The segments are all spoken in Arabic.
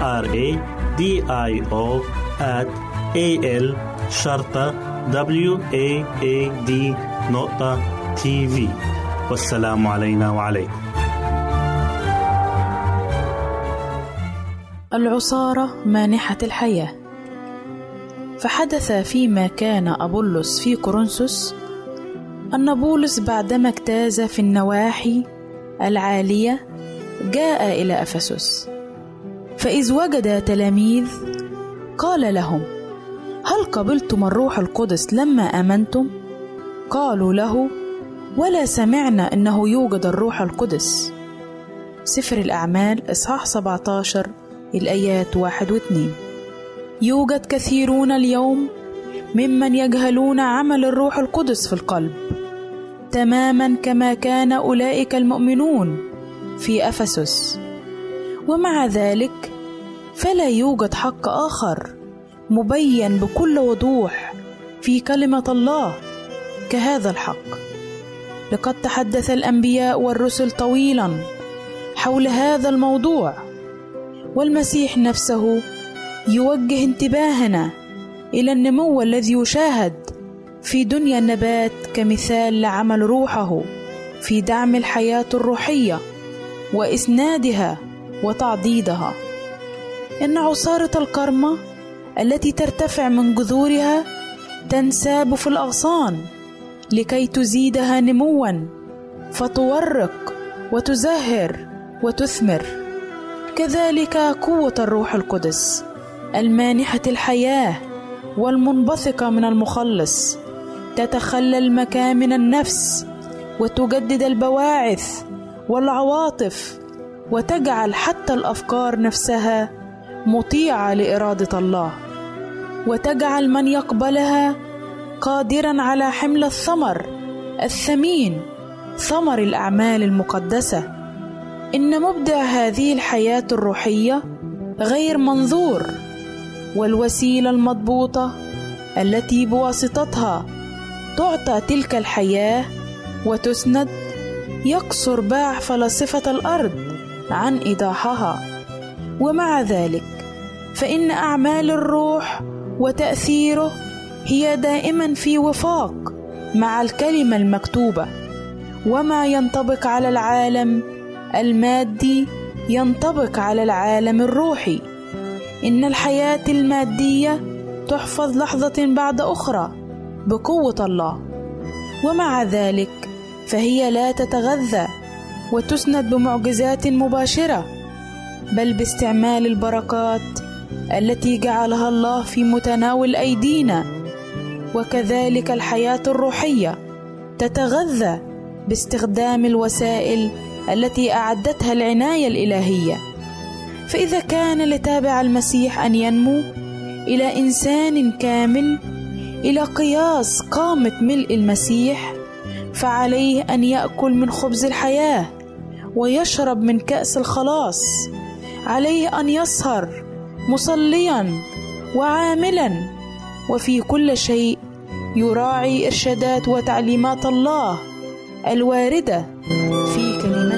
R A D I O at A L شرطة W A A D نقطة تي في والسلام علينا وعليكم. العصارة مانحة الحياة. فحدث فيما كان أبولس في كورنثوس أن بولس بعدما اجتاز في النواحي العالية جاء إلى أفسس. فإذ وجد تلاميذ قال لهم هل قبلتم الروح القدس لما آمنتم؟ قالوا له ولا سمعنا أنه يوجد الروح القدس. سفر الأعمال إصحاح 17 الآيات واحد واثنين. يوجد كثيرون اليوم ممن يجهلون عمل الروح القدس في القلب تماما كما كان أولئك المؤمنون في أفسس. ومع ذلك فلا يوجد حق آخر مبين بكل وضوح في كلمة الله كهذا الحق. لقد تحدث الأنبياء والرسل طويلا حول هذا الموضوع والمسيح نفسه يوجه انتباهنا إلى النمو الذي يشاهد في دنيا النبات كمثال لعمل روحه في دعم الحياة الروحية وإسنادها وتعضيدها. إن عصارة الكرمه التي ترتفع من جذورها تنساب في الأغصان لكي تزيدها نموا فتورق وتزهر وتثمر. كذلك قوة الروح القدس المانحة الحياة والمنبثقة من المخلص تتخلل مكامن النفس وتجدد البواعث والعواطف وتجعل حتى الأفكار نفسها مطيعة لإرادة الله. وتجعل من يقبلها قادرا على حمل الثمر الثمين ثمر الأعمال المقدسة. إن مبدع هذه الحياة الروحية غير منظور والوسيلة المضبوطة التي بواسطتها تعطى تلك الحياة وتسند يقصر باع فلاسفة الأرض. عن إيضاحها. ومع ذلك فإن أعمال الروح وتأثيره هي دائما في وفاق مع الكلمة المكتوبة. وما ينطبق على العالم المادي ينطبق على العالم الروحي. إن الحياة المادية تحفظ لحظة بعد أخرى بقوة الله. ومع ذلك فهي لا تتغذى وتسند بمعجزات مباشرة بل باستعمال البركات التي جعلها الله في متناول أيدينا وكذلك الحياة الروحية تتغذى باستخدام الوسائل التي أعدتها العناية الإلهية. فإذا كان لتابع المسيح أن ينمو إلى إنسان كامل إلى قياس قامه ملء المسيح فعليه أن يأكل من خبز الحياة. ويشرب من كأس الخلاص. عليه أن يسهر مصليا وعاملا وفي كل شيء يراعي إرشادات وتعليمات الله الواردة في كلمته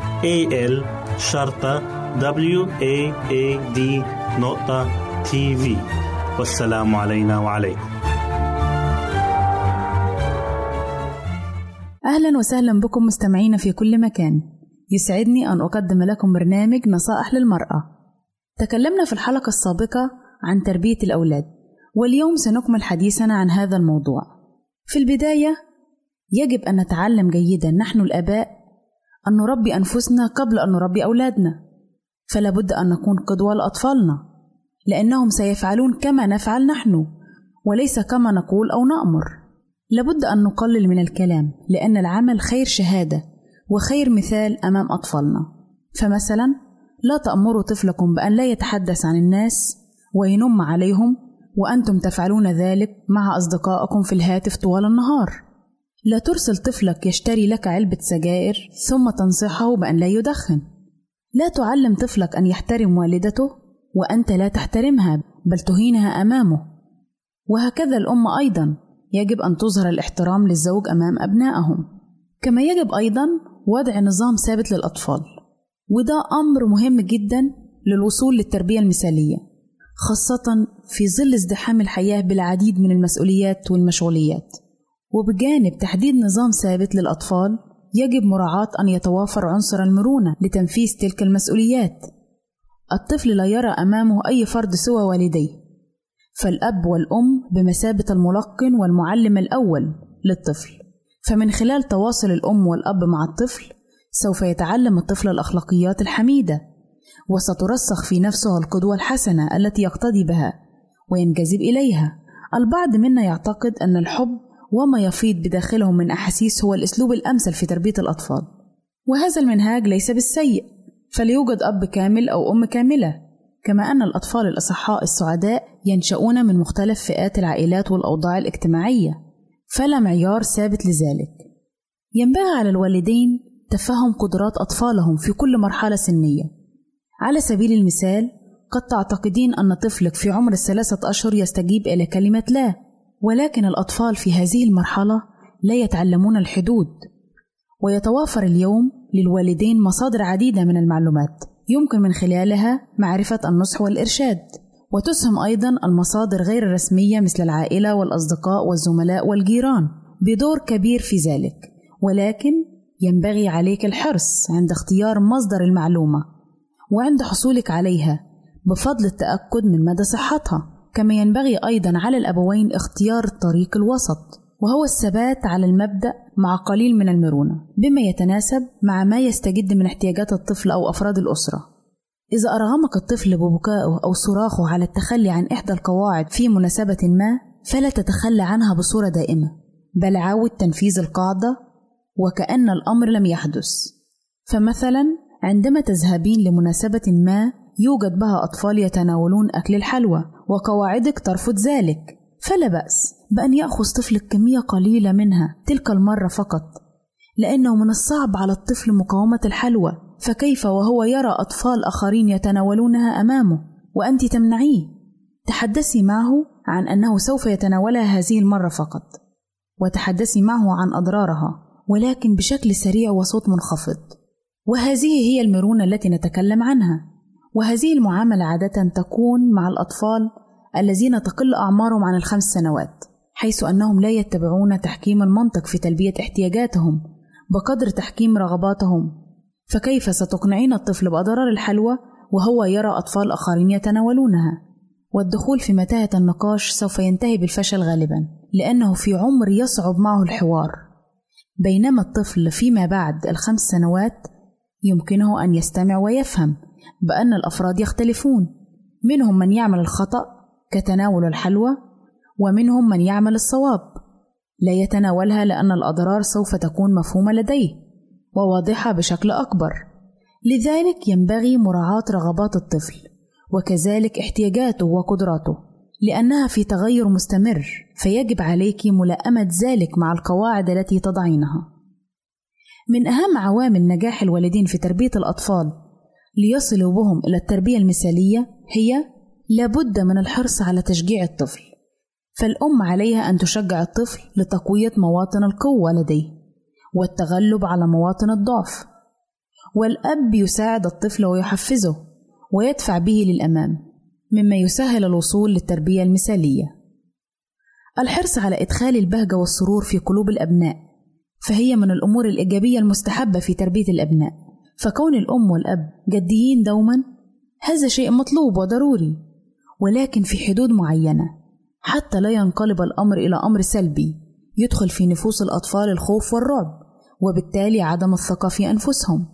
A L شرطة W A A D نقطة تي في والسلام علينا وعليكم. أهلا وسهلا بكم مستمعين في كل مكان. يسعدني أن أقدم لكم برنامج نصائح للمرأة. تكلمنا في الحلقة السابقة عن تربية الأولاد واليوم سنكمل حديثنا عن هذا الموضوع. في البداية يجب أن نتعلم جيدا نحن الآباء أن نربي أنفسنا قبل أن نربي أولادنا. فلا بد أن نكون قدوة لأطفالنا لأنهم سيفعلون كما نفعل نحن وليس كما نقول أو نأمر. لابد أن نقلل من الكلام لأن العمل خير شهادة وخير مثال أمام أطفالنا. فمثلا لا تأمروا طفلكم بأن لا يتحدث عن الناس وينم عليهم وأنتم تفعلون ذلك مع أصدقائكم في الهاتف طوال النهار. لا ترسل طفلك يشتري لك علبة سجائر ثم تنصحه بأن لا يدخن. لا تعلم طفلك أن يحترم والدته وأنت لا تحترمها بل تهينها أمامه. وهكذا الأم أيضا يجب أن تظهر الاحترام للزوج أمام أبنائهم. كما يجب أيضا وضع نظام ثابت للأطفال. وده أمر مهم جدا للوصول للتربية المثالية خاصة في ظل ازدحام الحياة بالعديد من المسؤوليات والمشغوليات. وبجانب تحديد نظام ثابت للأطفال يجب مراعاة أن يتوافر عنصر المرونة لتنفيذ تلك المسؤوليات. الطفل لا يرى أمامه أي فرد سوى والديه. فالأب والأم بمثابة الملقن والمعلم الأول للطفل. فمن خلال تواصل الأم والأب مع الطفل سوف يتعلم الطفل الأخلاقيات الحميدة وسترسخ في نفسه القدوة الحسنة التي يقتدي بها وينجذب إليها. البعض منا يعتقد أن الحب وما يفيض بداخلهم من أحاسيس هو الأسلوب الأمثل في تربية الأطفال. وهذا المنهاج ليس بالسيء فليوجد أب كامل أو أم كاملة كما أن الأطفال الأصحاء السعداء ينشؤون من مختلف فئات العائلات والأوضاع الاجتماعية فلا معيار ثابت لذلك. ينبغي على الوالدين تفهم قدرات أطفالهم في كل مرحلة سنية. على سبيل المثال قد تعتقدين أن طفلك في عمر الثلاثة أشهر يستجيب إلى كلمة لا. ولكن الأطفال في هذه المرحلة لا يتعلمون الحدود. ويتوافر اليوم للوالدين مصادر عديدة من المعلومات. يمكن من خلالها معرفة النصح والإرشاد. وتسهم أيضا المصادر غير الرسمية مثل العائلة والأصدقاء والزملاء والجيران بدور كبير في ذلك. ولكن ينبغي عليك الحرص عند اختيار مصدر المعلومة. وعند حصولك عليها بفضل التأكد من مدى صحتها. كما ينبغي أيضا على الأبوين اختيار الطريق الوسط وهو الثبات على المبدأ مع قليل من المرونة بما يتناسب مع ما يستجد من احتياجات الطفل أو أفراد الأسرة. إذا أرغمك الطفل ببكائه أو صراخه على التخلي عن إحدى القواعد في مناسبة ما فلا تتخلى عنها بصورة دائمة. بل عاود تنفيذ القاعدة وكأن الأمر لم يحدث. فمثلا عندما تذهبين لمناسبة ما يوجد بها أطفال يتناولون أكل الحلوى وقواعدك ترفض ذلك. فلا بأس بأن يأخذ طفلك كمية قليلة منها تلك المرة فقط لأنه من الصعب على الطفل مقاومة الحلوى. فكيف وهو يرى أطفال آخرين يتناولونها أمامه وأنت تمنعيه؟ تحدثي معه عن أنه سوف يتناولها هذه المرة فقط وتحدثي معه عن أضرارها ولكن بشكل سريع وصوت منخفض. وهذه هي المرونة التي نتكلم عنها. وهذه المعاملة عادة تكون مع الأطفال الذين تقل أعمارهم عن الخمس سنوات حيث أنهم لا يتبعون تحكيم المنطق في تلبية احتياجاتهم بقدر تحكيم رغباتهم. فكيف ستقنعين الطفل بأضرار الحلوى وهو يرى أطفال آخرين يتناولونها؟ والدخول في متاهة النقاش سوف ينتهي بالفشل غالبا لأنه في عمر يصعب معه الحوار. بينما الطفل فيما بعد الخمس سنوات يمكنه أن يستمع ويفهم. بأن الأفراد يختلفون. منهم من يعمل الخطأ كتناول الحلوى ومنهم من يعمل الصواب. لا يتناولها لأن الأضرار سوف تكون مفهومة لديه وواضحة بشكل أكبر. لذلك ينبغي مراعاة رغبات الطفل وكذلك احتياجاته وقدراته لأنها في تغير مستمر فيجب عليك ملائمة ذلك مع القواعد التي تضعينها. من أهم عوامل نجاح الوالدين في تربية الأطفال ليصلوا بهم إلى التربية المثالية هي لابد من الحرص على تشجيع الطفل. فالأم عليها أن تشجع الطفل لتقوية مواطن القوة لديه والتغلب على مواطن الضعف. والأب يساعد الطفل ويحفزه ويدفع به للأمام مما يسهل الوصول للتربية المثالية. الحرص على إدخال البهجة والسرور في قلوب الأبناء فهي من الأمور الإيجابية المستحبة في تربية الأبناء. فكون الأم والأب جديين دوما هذا شيء مطلوب وضروري ولكن في حدود معينة حتى لا ينقلب الأمر إلى أمر سلبي يدخل في نفوس الأطفال الخوف والرعب وبالتالي عدم الثقة في أنفسهم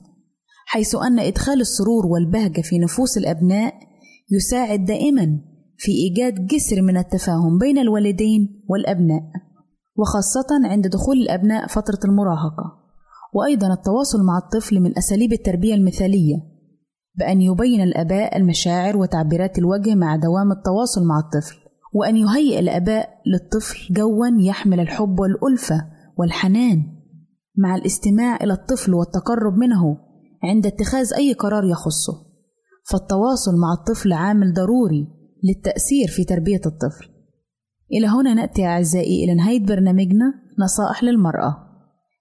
حيث أن إدخال السرور والبهجة في نفوس الأبناء يساعد دائما في إيجاد جسر من التفاهم بين الوالدين والأبناء وخاصة عند دخول الأبناء فترة المراهقة. وأيضا التواصل مع الطفل من أساليب التربية المثالية بأن يبين الآباء المشاعر وتعبيرات الوجه مع دوام التواصل مع الطفل وأن يهيئ الآباء للطفل جوا يحمل الحب والألفة والحنان مع الاستماع إلى الطفل والتقرب منه عند اتخاذ أي قرار يخصه. فالتواصل مع الطفل عامل ضروري للتأثير في تربية الطفل. إلى هنا نأتي أعزائي إلى نهاية برنامجنا نصائح للمرأة.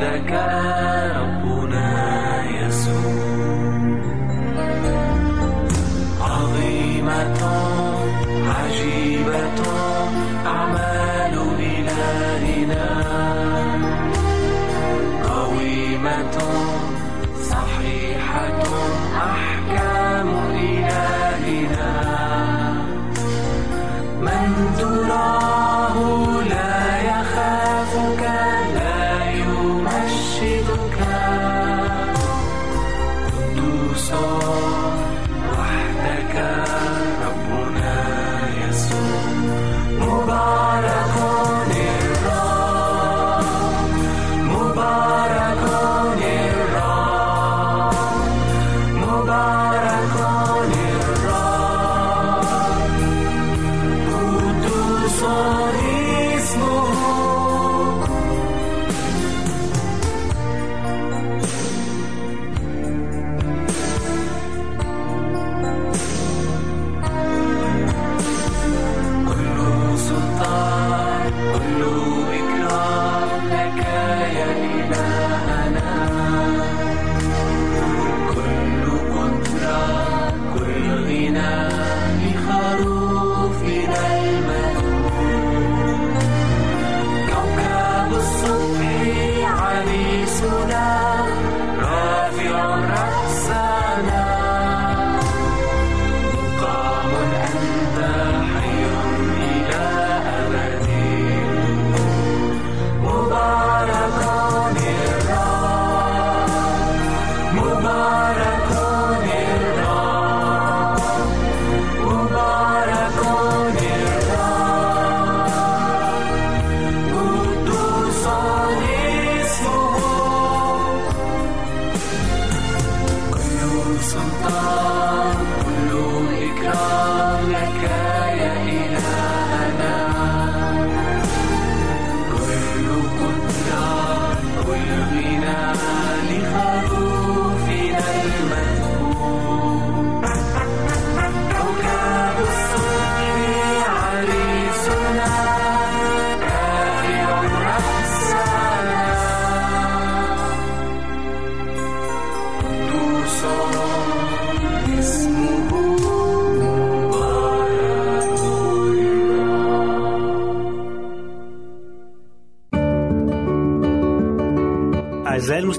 ذكرى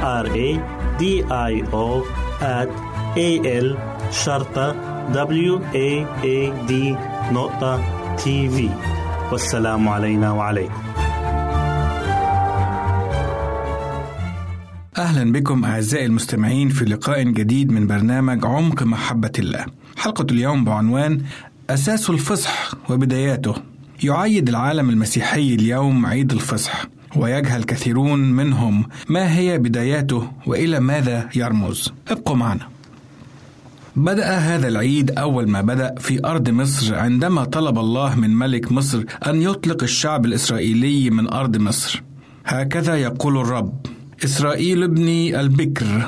R A D I O at A L شرطة W A A D نقطة تي في والسلام علينا وعليكم. أهلا بكم أعزائي المستمعين في لقاء جديد من برنامج عمق محبة الله. حلقة اليوم بعنوان أساس الفصح وبداياته. يعيد العالم المسيحي اليوم عيد الفصح. ويجهل كثيرون منهم ما هي بداياته وإلى ماذا يرمز. ابقوا معنا. بدأ هذا العيد أول ما بدأ في أرض مصر عندما طلب الله من ملك مصر أن يطلق الشعب الإسرائيلي من أرض مصر. هكذا يقول الرب إسرائيل ابني البكر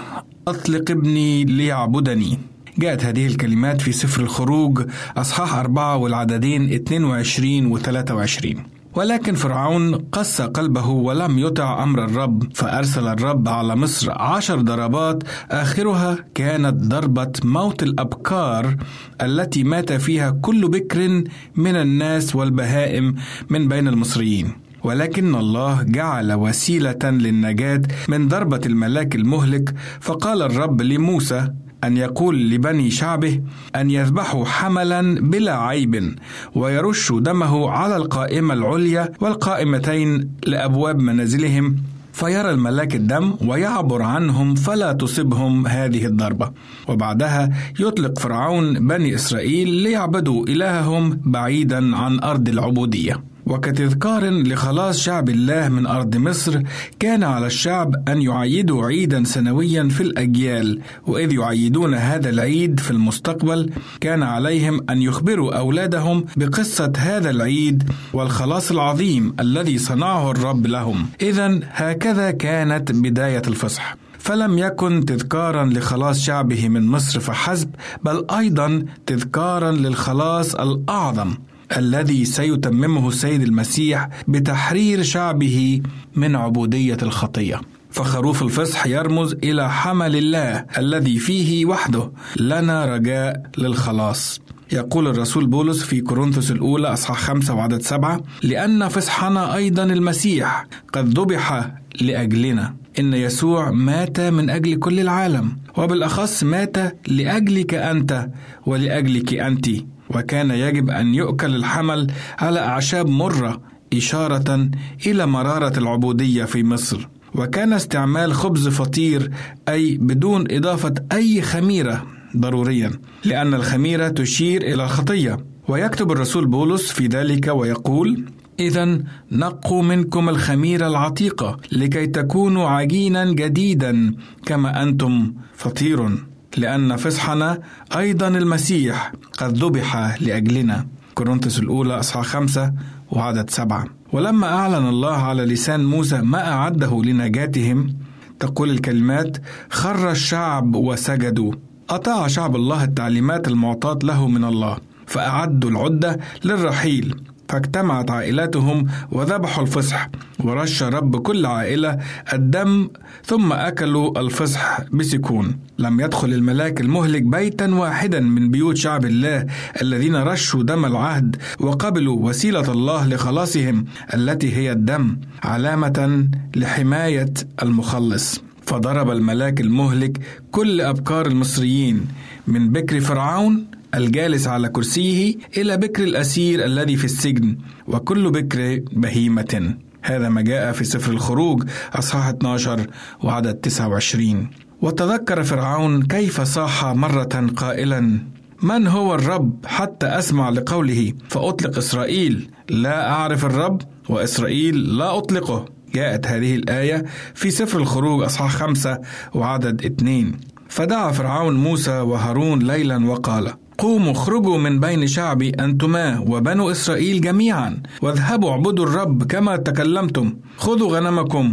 أطلق ابني ليعبدني. جاءت هذه الكلمات في سفر الخروج أصحاح أربعة والعددين 22 و 23 ولكن فرعون قسى قلبه ولم يطع أمر الرب فأرسل الرب على مصر عشر ضربات آخرها كانت ضربة موت الأبكار التي مات فيها كل بكر من الناس والبهائم من بين المصريين. ولكن الله جعل وسيلة للنجاة من ضربة الملاك المهلك فقال الرب لموسى أن يقول لبني شعبه أن يذبحوا حملا بلا عيب ويرشوا دمه على القائمة العليا والقائمتين لأبواب منازلهم فيرى الملاك الدم ويعبر عنهم فلا تصبهم هذه الضربة. وبعدها يطلق فرعون بني إسرائيل ليعبدوا إلههم بعيدا عن أرض العبودية. وكتذكار لخلاص شعب الله من أرض مصر كان على الشعب أن يعيدوا عيدا سنويا في الأجيال وإذ يعيدون هذا العيد في المستقبل كان عليهم أن يخبروا أولادهم بقصة هذا العيد والخلاص العظيم الذي صنعه الرب لهم. إذا هكذا كانت بداية الفصح. فلم يكن تذكارا لخلاص شعبه من مصر فحسب بل أيضا تذكارا للخلاص الأعظم. الذي سيتممه السيد المسيح بتحرير شعبه من عبودية الخطية. فخروف الفصح يرمز إلى حمل الله الذي فيه وحده لنا رجاء للخلاص. يقول الرسول بولس في كورنثوس الأولى أصحاح خمسة وعدد سبعة لأن فصحنا أيضا المسيح قد ذبح لأجلنا. إن يسوع مات من أجل كل العالم وبالأخص مات لأجلك أنت ولأجلك أنت. وكان يجب أن يؤكل الحمل على أعشاب مرة إشارة إلى مرارة العبودية في مصر. وكان استعمال خبز فطير أي بدون إضافة أي خميرة ضروريا لأن الخميرة تشير إلى الخطية. ويكتب الرسول بولس في ذلك ويقول إذا نقوا منكم الخميرة العتيقة لكي تكونوا عجينا جديدا كما أنتم فطير لأن فصحنا أيضا المسيح قد ذبح لأجلنا. كورنثوس الأولى أصحاح خمسة وعدد سبعة. ولما أعلن الله على لسان موسى ما أعده لنجاتهم تقول الكلمات خر الشعب وسجدوا. أطاع شعب الله التعليمات المعطاة له من الله فأعدوا العدة للرحيل. فاجتمعت عائلاتهم وذبحوا الفصح. ورش رب كل عائلة الدم ثم أكلوا الفصح بسكون. لم يدخل الملاك المهلك بيتا واحدا من بيوت شعب الله الذين رشوا دم العهد وقبلوا وسيلة الله لخلاصهم التي هي الدم علامة لحماية المخلص. فضرب الملاك المهلك كل أبكار المصريين من بكر فرعون الجالس على كرسيه إلى بكر الأسير الذي في السجن وكل بكر بهيمة. هذا ما جاء في سفر الخروج أصحاح 12 وعدد 29 وتذكر فرعون كيف صاح مرة قائلا من هو الرب حتى أسمع لقوله فأطلق إسرائيل لا أعرف الرب وإسرائيل لا أطلقه. جاءت هذه الآية في سفر الخروج أصحاح خمسة وعدد اثنين. فدعا فرعون موسى وهارون ليلا وقال قوموا اخرجوا من بين شعبي أنتما وبنو إسرائيل جميعا واذهبوا اعبدوا الرب كما تكلمتم خذوا غنمكم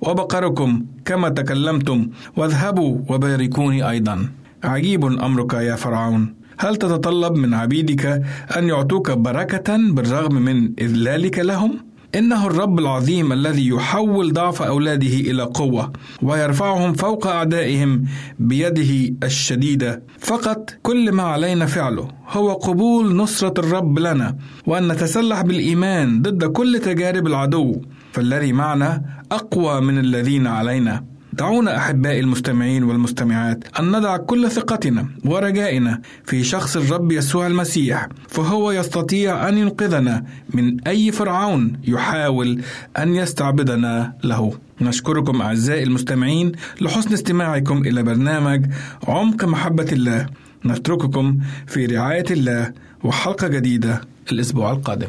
وبقركم كما تكلمتم واذهبوا وباركوني أيضا عجيب أمرك يا فرعون هل تتطلب من عبيدك أن يعطوك بركة بالرغم من إذلالك لهم؟ إنه الرب العظيم الذي يحول ضعف أولاده إلى قوة ويرفعهم فوق أعدائهم بيده الشديدة. فقط كل ما علينا فعله هو قبول نصرة الرب لنا وأن نتسلح بالإيمان ضد كل تجارب العدو فالذي معنا أقوى من الذين علينا. دعونا أحبائي المستمعين والمستمعات أن نضع كل ثقتنا ورجائنا في شخص الرب يسوع المسيح فهو يستطيع أن ينقذنا من أي فرعون يحاول أن يستعبدنا له. نشكركم أعزائي المستمعين لحسن استماعكم إلى برنامج عمق محبة الله. نترككم في رعاية الله وحلقة جديدة الأسبوع القادم.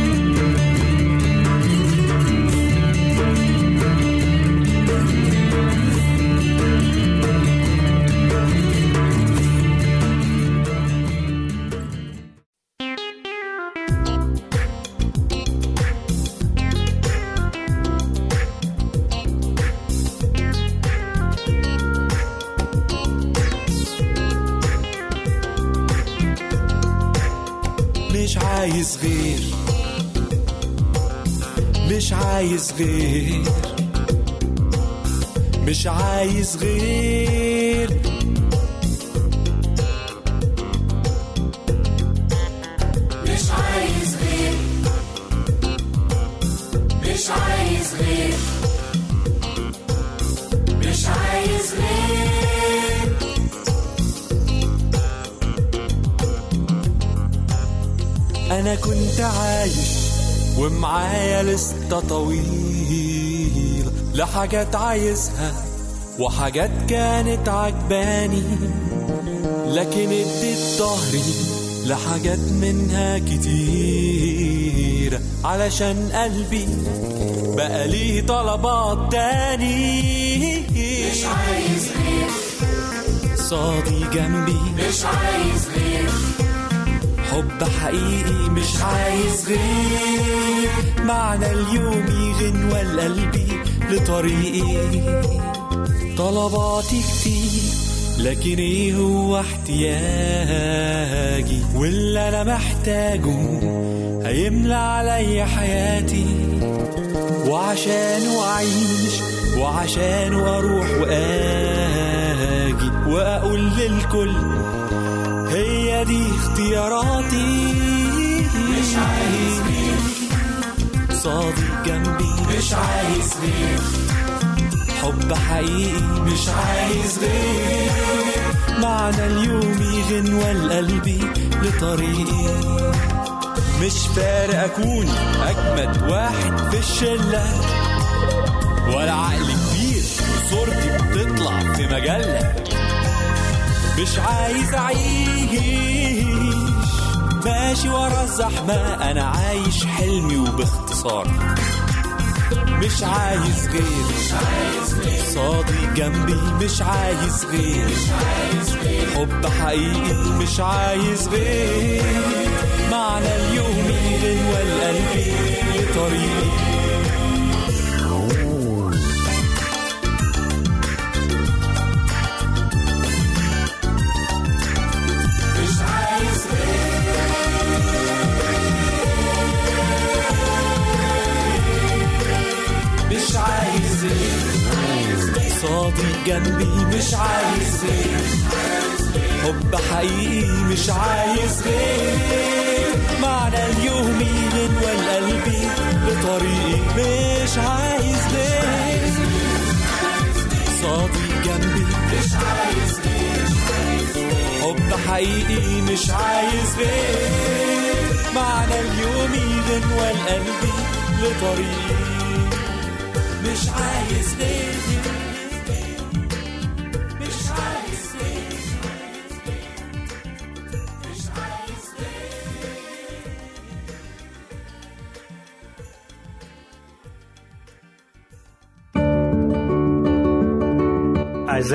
غير مش عايز غير. مش عايز غير. مش عايز غير. مش عايز غير. أنا كنت عايش ومعايا لستة طويل لحاجات عايزها وحاجات كانت عجباني لكن اديت ظهري لحاجات منها كتير. علشان قلبي بقى ليه طلبات تاني. مش عايز غير صادي جنبي. مش عايز غير حب حقيقي مش عايز غير. معنى اليوم يغنوى لقلبي لطريقي. طلباتي كتير لكن إيه هو احتياجي؟ واللي أنا محتاجه هيملى عليا حياتي. وعشانه أعيش وعشانه أروح وآجي. وأقول للكل هي دي اختياراتي. مش عايز غير صادق جنبي. مش عايز غير حب حقيقي. مش عايز غير معنى اليوم يغنوى لقلبي لطريقي مش فارق أكون أجمد واحد في الشلة. ولا عقل كبير وصورتي بتطلع في مجلة. مش عايز أعيش. ماشي ورا الزحمة أنا عايش حلمي وباختصار. مش عايز غير. مش عايز غير صادق جنبي مش عايز غير. مش عايز غير حب حقيقي مش عايز غير. معنى اليوم يغنوى لقلبي لطريقي صادق جنبي مش عايز غير. حب حقيقي مش عايز غير. معنى اليوم يغنوى لقلبي لطريقي مش عايز غير. صادق جنبي مش عايز غير. حب حقيقي مش عايز غير. معنى اليوم يغنوى لقلبي لطريقي مش عايز غير.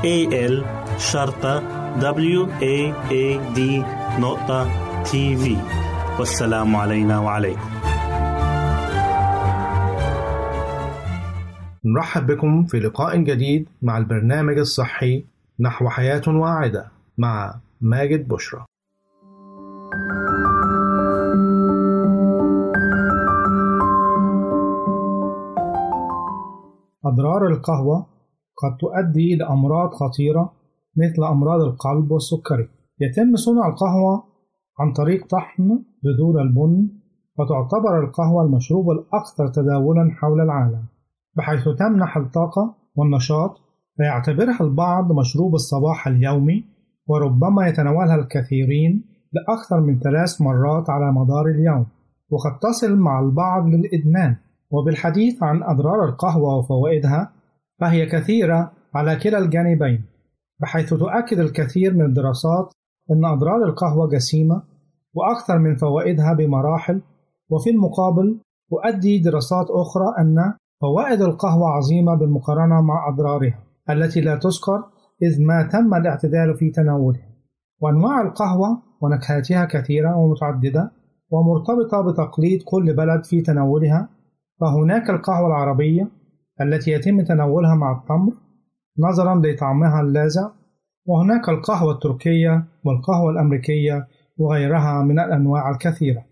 A L شرطة W A A D نقطة تي في والسلام علينا وعليكم. نرحب بكم في لقاء جديد مع البرنامج الصحي نحو حياة واعدة مع ماجد بشرى. أضرار القهوة قد تؤدي إلى أمراض خطيرة مثل أمراض القلب والسكري. يتم صنع القهوة عن طريق طحن بذور البن وتعتبر القهوة المشروب الأكثر تداولا حول العالم بحيث تمنح الطاقة والنشاط فيعتبرها البعض مشروب الصباح اليومي وربما يتناولها الكثيرين لأكثر من ثلاث مرات على مدار اليوم. وقد تصل مع البعض للإدمان. وبالحديث عن أضرار القهوة وفوائدها فهي كثيرة على كلا الجانبين بحيث تؤكد الكثير من الدراسات أن أضرار القهوة جسيمة وأكثر من فوائدها بمراحل وفي المقابل تؤدي دراسات أخرى أن فوائد القهوة عظيمة بالمقارنة مع أضرارها التي لا تذكر إذ ما تم الاعتدال في تناولها. وأنواع القهوة ونكهاتها كثيرة ومتعددة ومرتبطة بتقليد كل بلد في تناولها فهناك القهوة العربية التي يتم تناولها مع التمر نظرا لطعمها اللاذع وهناك القهوة التركية والقهوة الأمريكية وغيرها من الأنواع الكثيرة.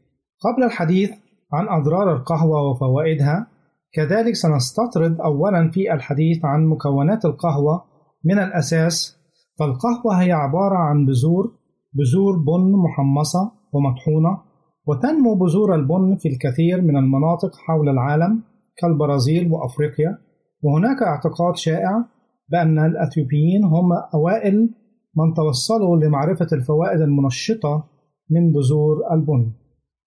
قبل الحديث عن أضرار القهوة وفوائدها كذلك سنستطرد أولا في الحديث عن مكونات القهوة من الأساس. فالقهوة هي عبارة عن بذور بذور بن محمصة ومطحونة وتنمو بذور البن في الكثير من المناطق حول العالم. كالبرازيل وأفريقيا. وهناك اعتقاد شائع بأن الأثيوبيين هم أوائل من توصلوا لمعرفة الفوائد المنشطة من بذور البن.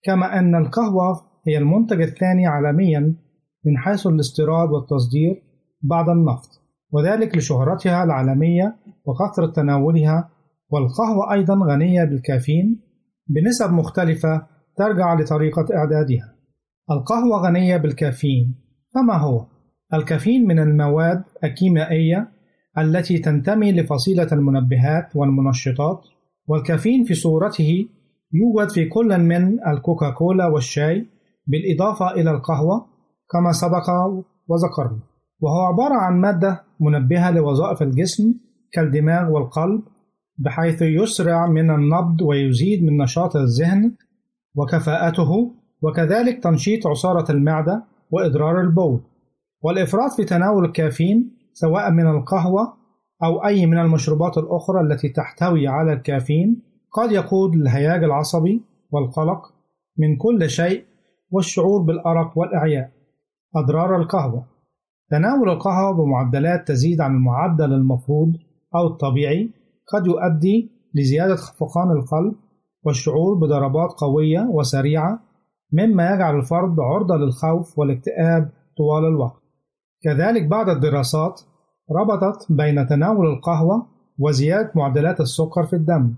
كما أن القهوة هي المنتج الثاني عالميا من حيث الاستيراد والتصدير بعد النفط وذلك لشهرتها العالمية وكثرة تناولها. والقهوة أيضا غنية بالكافيين بنسب مختلفة ترجع لطريقة إعدادها. القهوة غنية بالكافيين فما هو؟ الكافيين من المواد الكيميائية التي تنتمي لفصيلة المنبهات والمنشطات والكافيين في صورته يوجد في كل من الكوكاكولا والشاي بالإضافة إلى القهوة كما سبق وذكرنا وهو عبارة عن مادة منبهة لوظائف الجسم كالدماغ والقلب بحيث يسرع من النبض ويزيد من نشاط الذهن وكفاءته وكذلك تنشيط عصارة المعدة وإدرار البول. والإفراط في تناول الكافيين سواء من القهوة أو أي من المشروبات الأخرى التي تحتوي على الكافيين قد يقود للهياج العصبي والقلق من كل شيء والشعور بالأرق والإعياء. أضرار القهوة. تناول القهوة بمعدلات تزيد عن المعدل المفروض أو الطبيعي قد يؤدي لزيادة خفقان القلب والشعور بضربات قوية وسريعة مما يجعل الفرد عرضة للخوف والاكتئاب طوال الوقت. كذلك بعض الدراسات ربطت بين تناول القهوة وزيادة معدلات السكر في الدم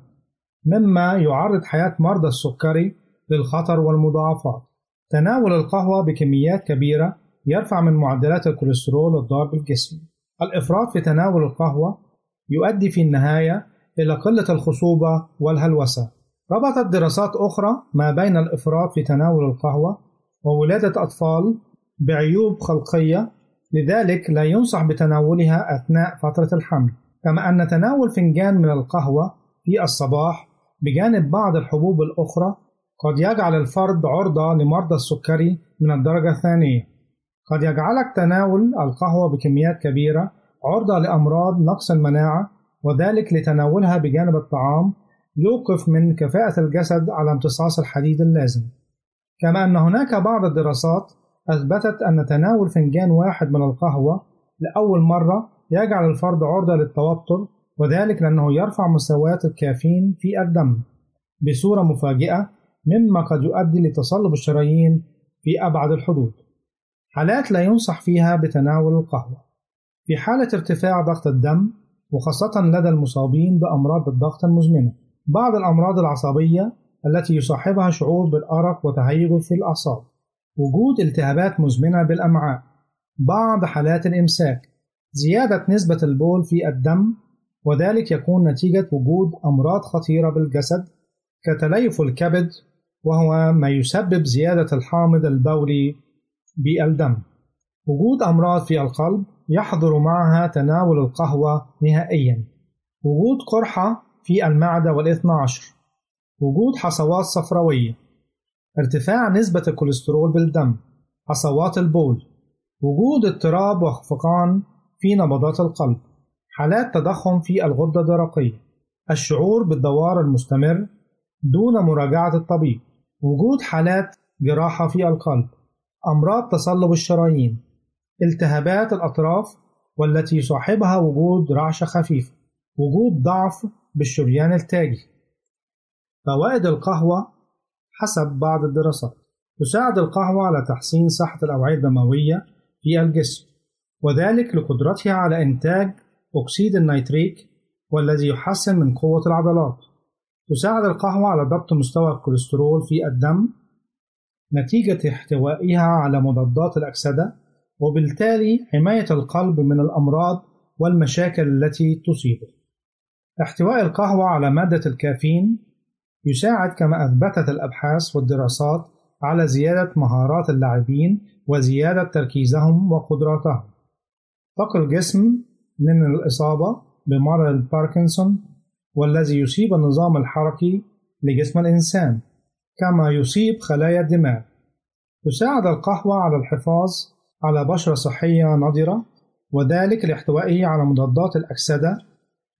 مما يعرض حياة مرضى السكري للخطر والمضاعفات. تناول القهوة بكميات كبيرة يرفع من معدلات الكوليسترول الضار بالجسم. الإفراط في تناول القهوة يؤدي في النهاية إلى قلة الخصوبة والهلوسة. ربطت دراسات أخرى ما بين الإفراط في تناول القهوة وولادة أطفال بعيوب خلقية لذلك لا ينصح بتناولها أثناء فترة الحمل. كما أن تناول فنجان من القهوة في الصباح بجانب بعض الحبوب الأخرى قد يجعل الفرد عرضة لمرضى السكري من الدرجة الثانية. قد يجعلك تناول القهوة بكميات كبيرة عرضة لأمراض نقص المناعة وذلك لتناولها بجانب الطعام يوقف من كفاءة الجسد على امتصاص الحديد اللازم. كما أن هناك بعض الدراسات أثبتت أن تناول فنجان واحد من القهوة لأول مرة يجعل الفرد عرضة للتوتر وذلك لأنه يرفع مستويات الكافيين في الدم بصورة مفاجئة مما قد يؤدي لتصلب الشرايين في أبعد الحدود. حالات لا ينصح فيها بتناول القهوة. في حالة ارتفاع ضغط الدم وخاصة لدى المصابين بأمراض الضغط المزمنة. بعض الأمراض العصبية التي يصاحبها شعور بالأرق وتهيج في الأعصاب. وجود التهابات مزمنة بالأمعاء. بعض حالات الإمساك. زيادة نسبة البول في الدم وذلك يكون نتيجة وجود أمراض خطيرة بالجسد كتليف الكبد وهو ما يسبب زيادة الحامض البولي بالدم. وجود أمراض في القلب يحضر معها تناول القهوة نهائيا. وجود قرحة في المعدة والاثنى عشر وجود حصوات صفراوية. ارتفاع نسبة الكوليسترول بالدم. حصوات البول. وجود اضطراب وخفقان في نبضات القلب. حالات تضخم في الغدة الدرقية. الشعور بالدوار المستمر دون مراجعة الطبيب. وجود حالات جراحة في القلب. أمراض تصلب الشرايين. التهابات الأطراف والتي يصاحبها وجود رعشة خفيفة. وجود ضعف بالشريان التاجي فوائد القهوة حسب بعض الدراسات. تساعد القهوة على تحسين صحة الأوعية الدموية في الجسم وذلك لقدرتها على إنتاج أكسيد النيتريك والذي يحسن من قوة العضلات. تساعد القهوة على ضبط مستوى الكوليسترول في الدم نتيجة احتوائها على مضادات الأكسدة وبالتالي حماية القلب من الأمراض والمشاكل التي تصيبه. احتواء القهوة على مادة الكافيين يساعد كما أثبتت الأبحاث والدراسات على زيادة مهارات اللاعبين وزيادة تركيزهم وقدراتهم. تقي الجسم من الإصابة بمرض الباركنسون والذي يصيب النظام الحركي لجسم الإنسان كما يصيب خلايا الدماغ. تساعد القهوة على الحفاظ على بشرة صحية نضرة وذلك لاحتوائه على مضادات الأكسدة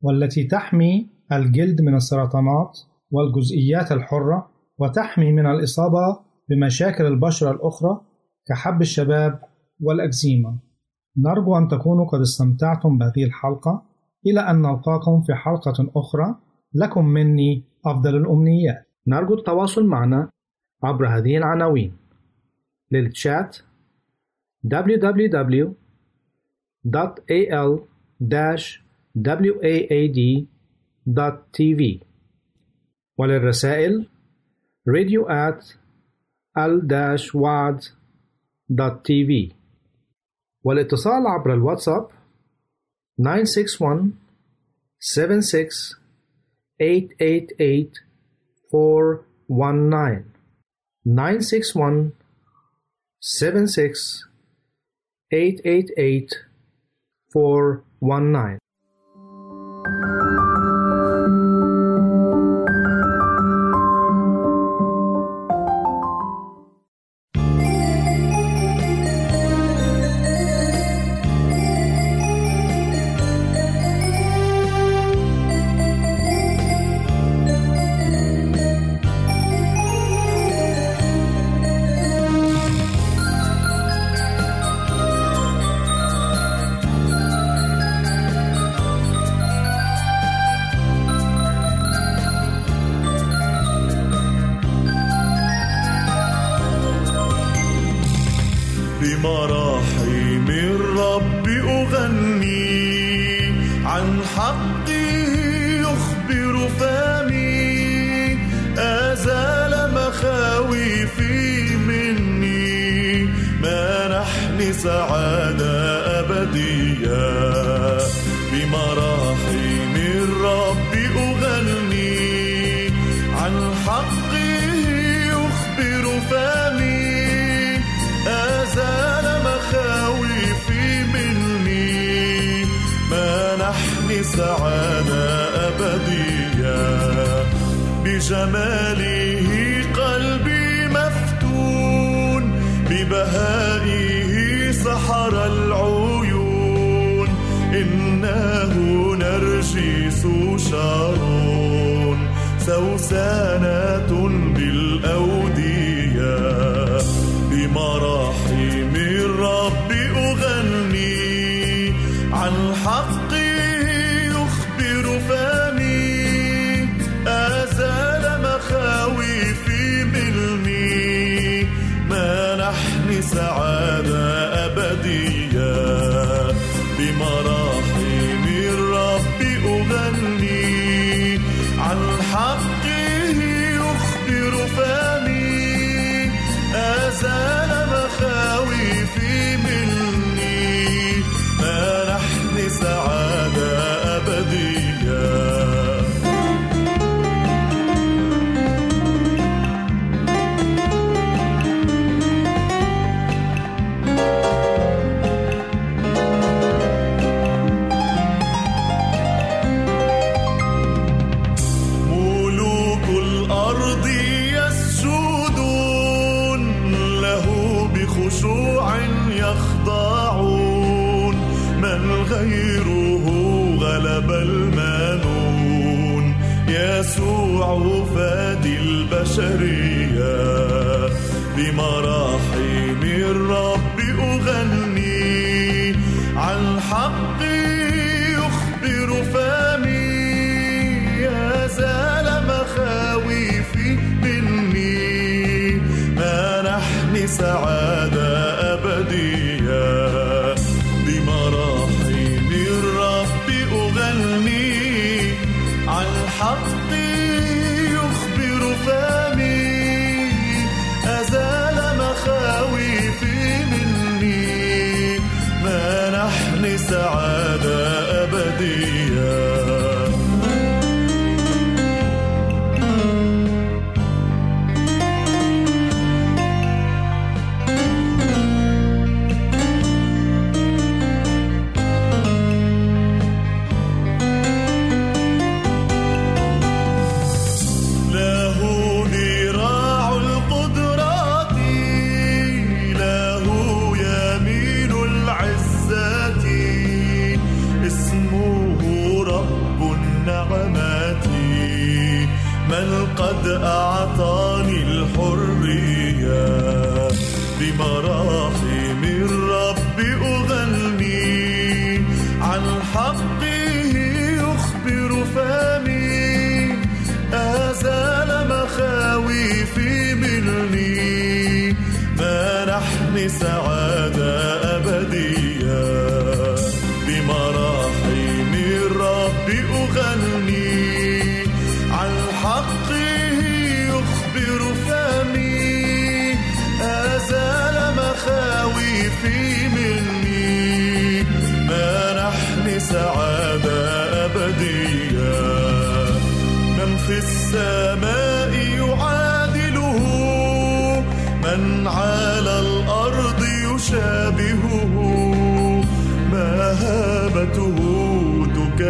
والتي تحمي الجلد من السرطانات والجزئيات الحرة وتحمي من الإصابة بمشاكل البشرة الأخرى كحب الشباب والأكزيما. نرجو أن تكونوا قد استمتعتم بهذه الحلقة إلى أن نلقاكم في حلقة أخرى لكم مني أفضل الأمنيات. نرجو التواصل معنا عبر هذه العناوين للتشات www.al-waad.tv وللرسائل radio at al-waad.tv والاتصال عبر الواتساب 961 76 888 419 961 76 888 419 سعادة أبدية. بجماله قلبي مفتون ببهائه سحر العيون. إنه نرجس شارون. سوسانة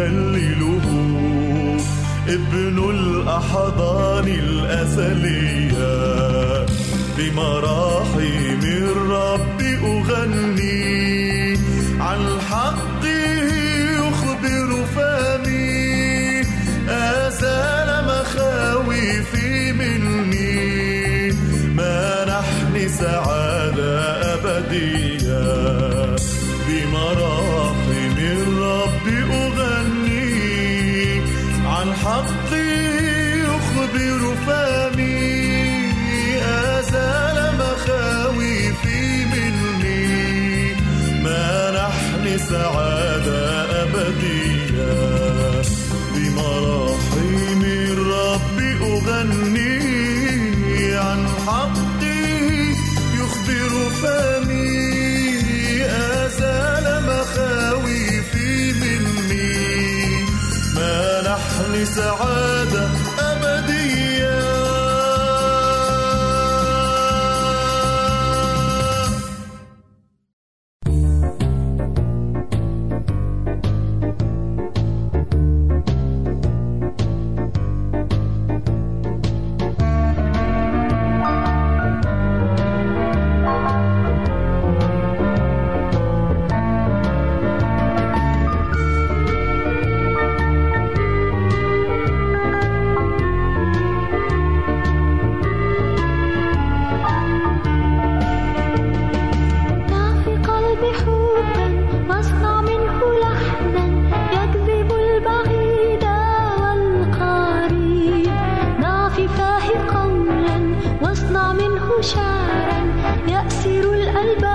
تكلله ابن الأحضان الأزلية بمراحم sera شعرا يأسر الألباب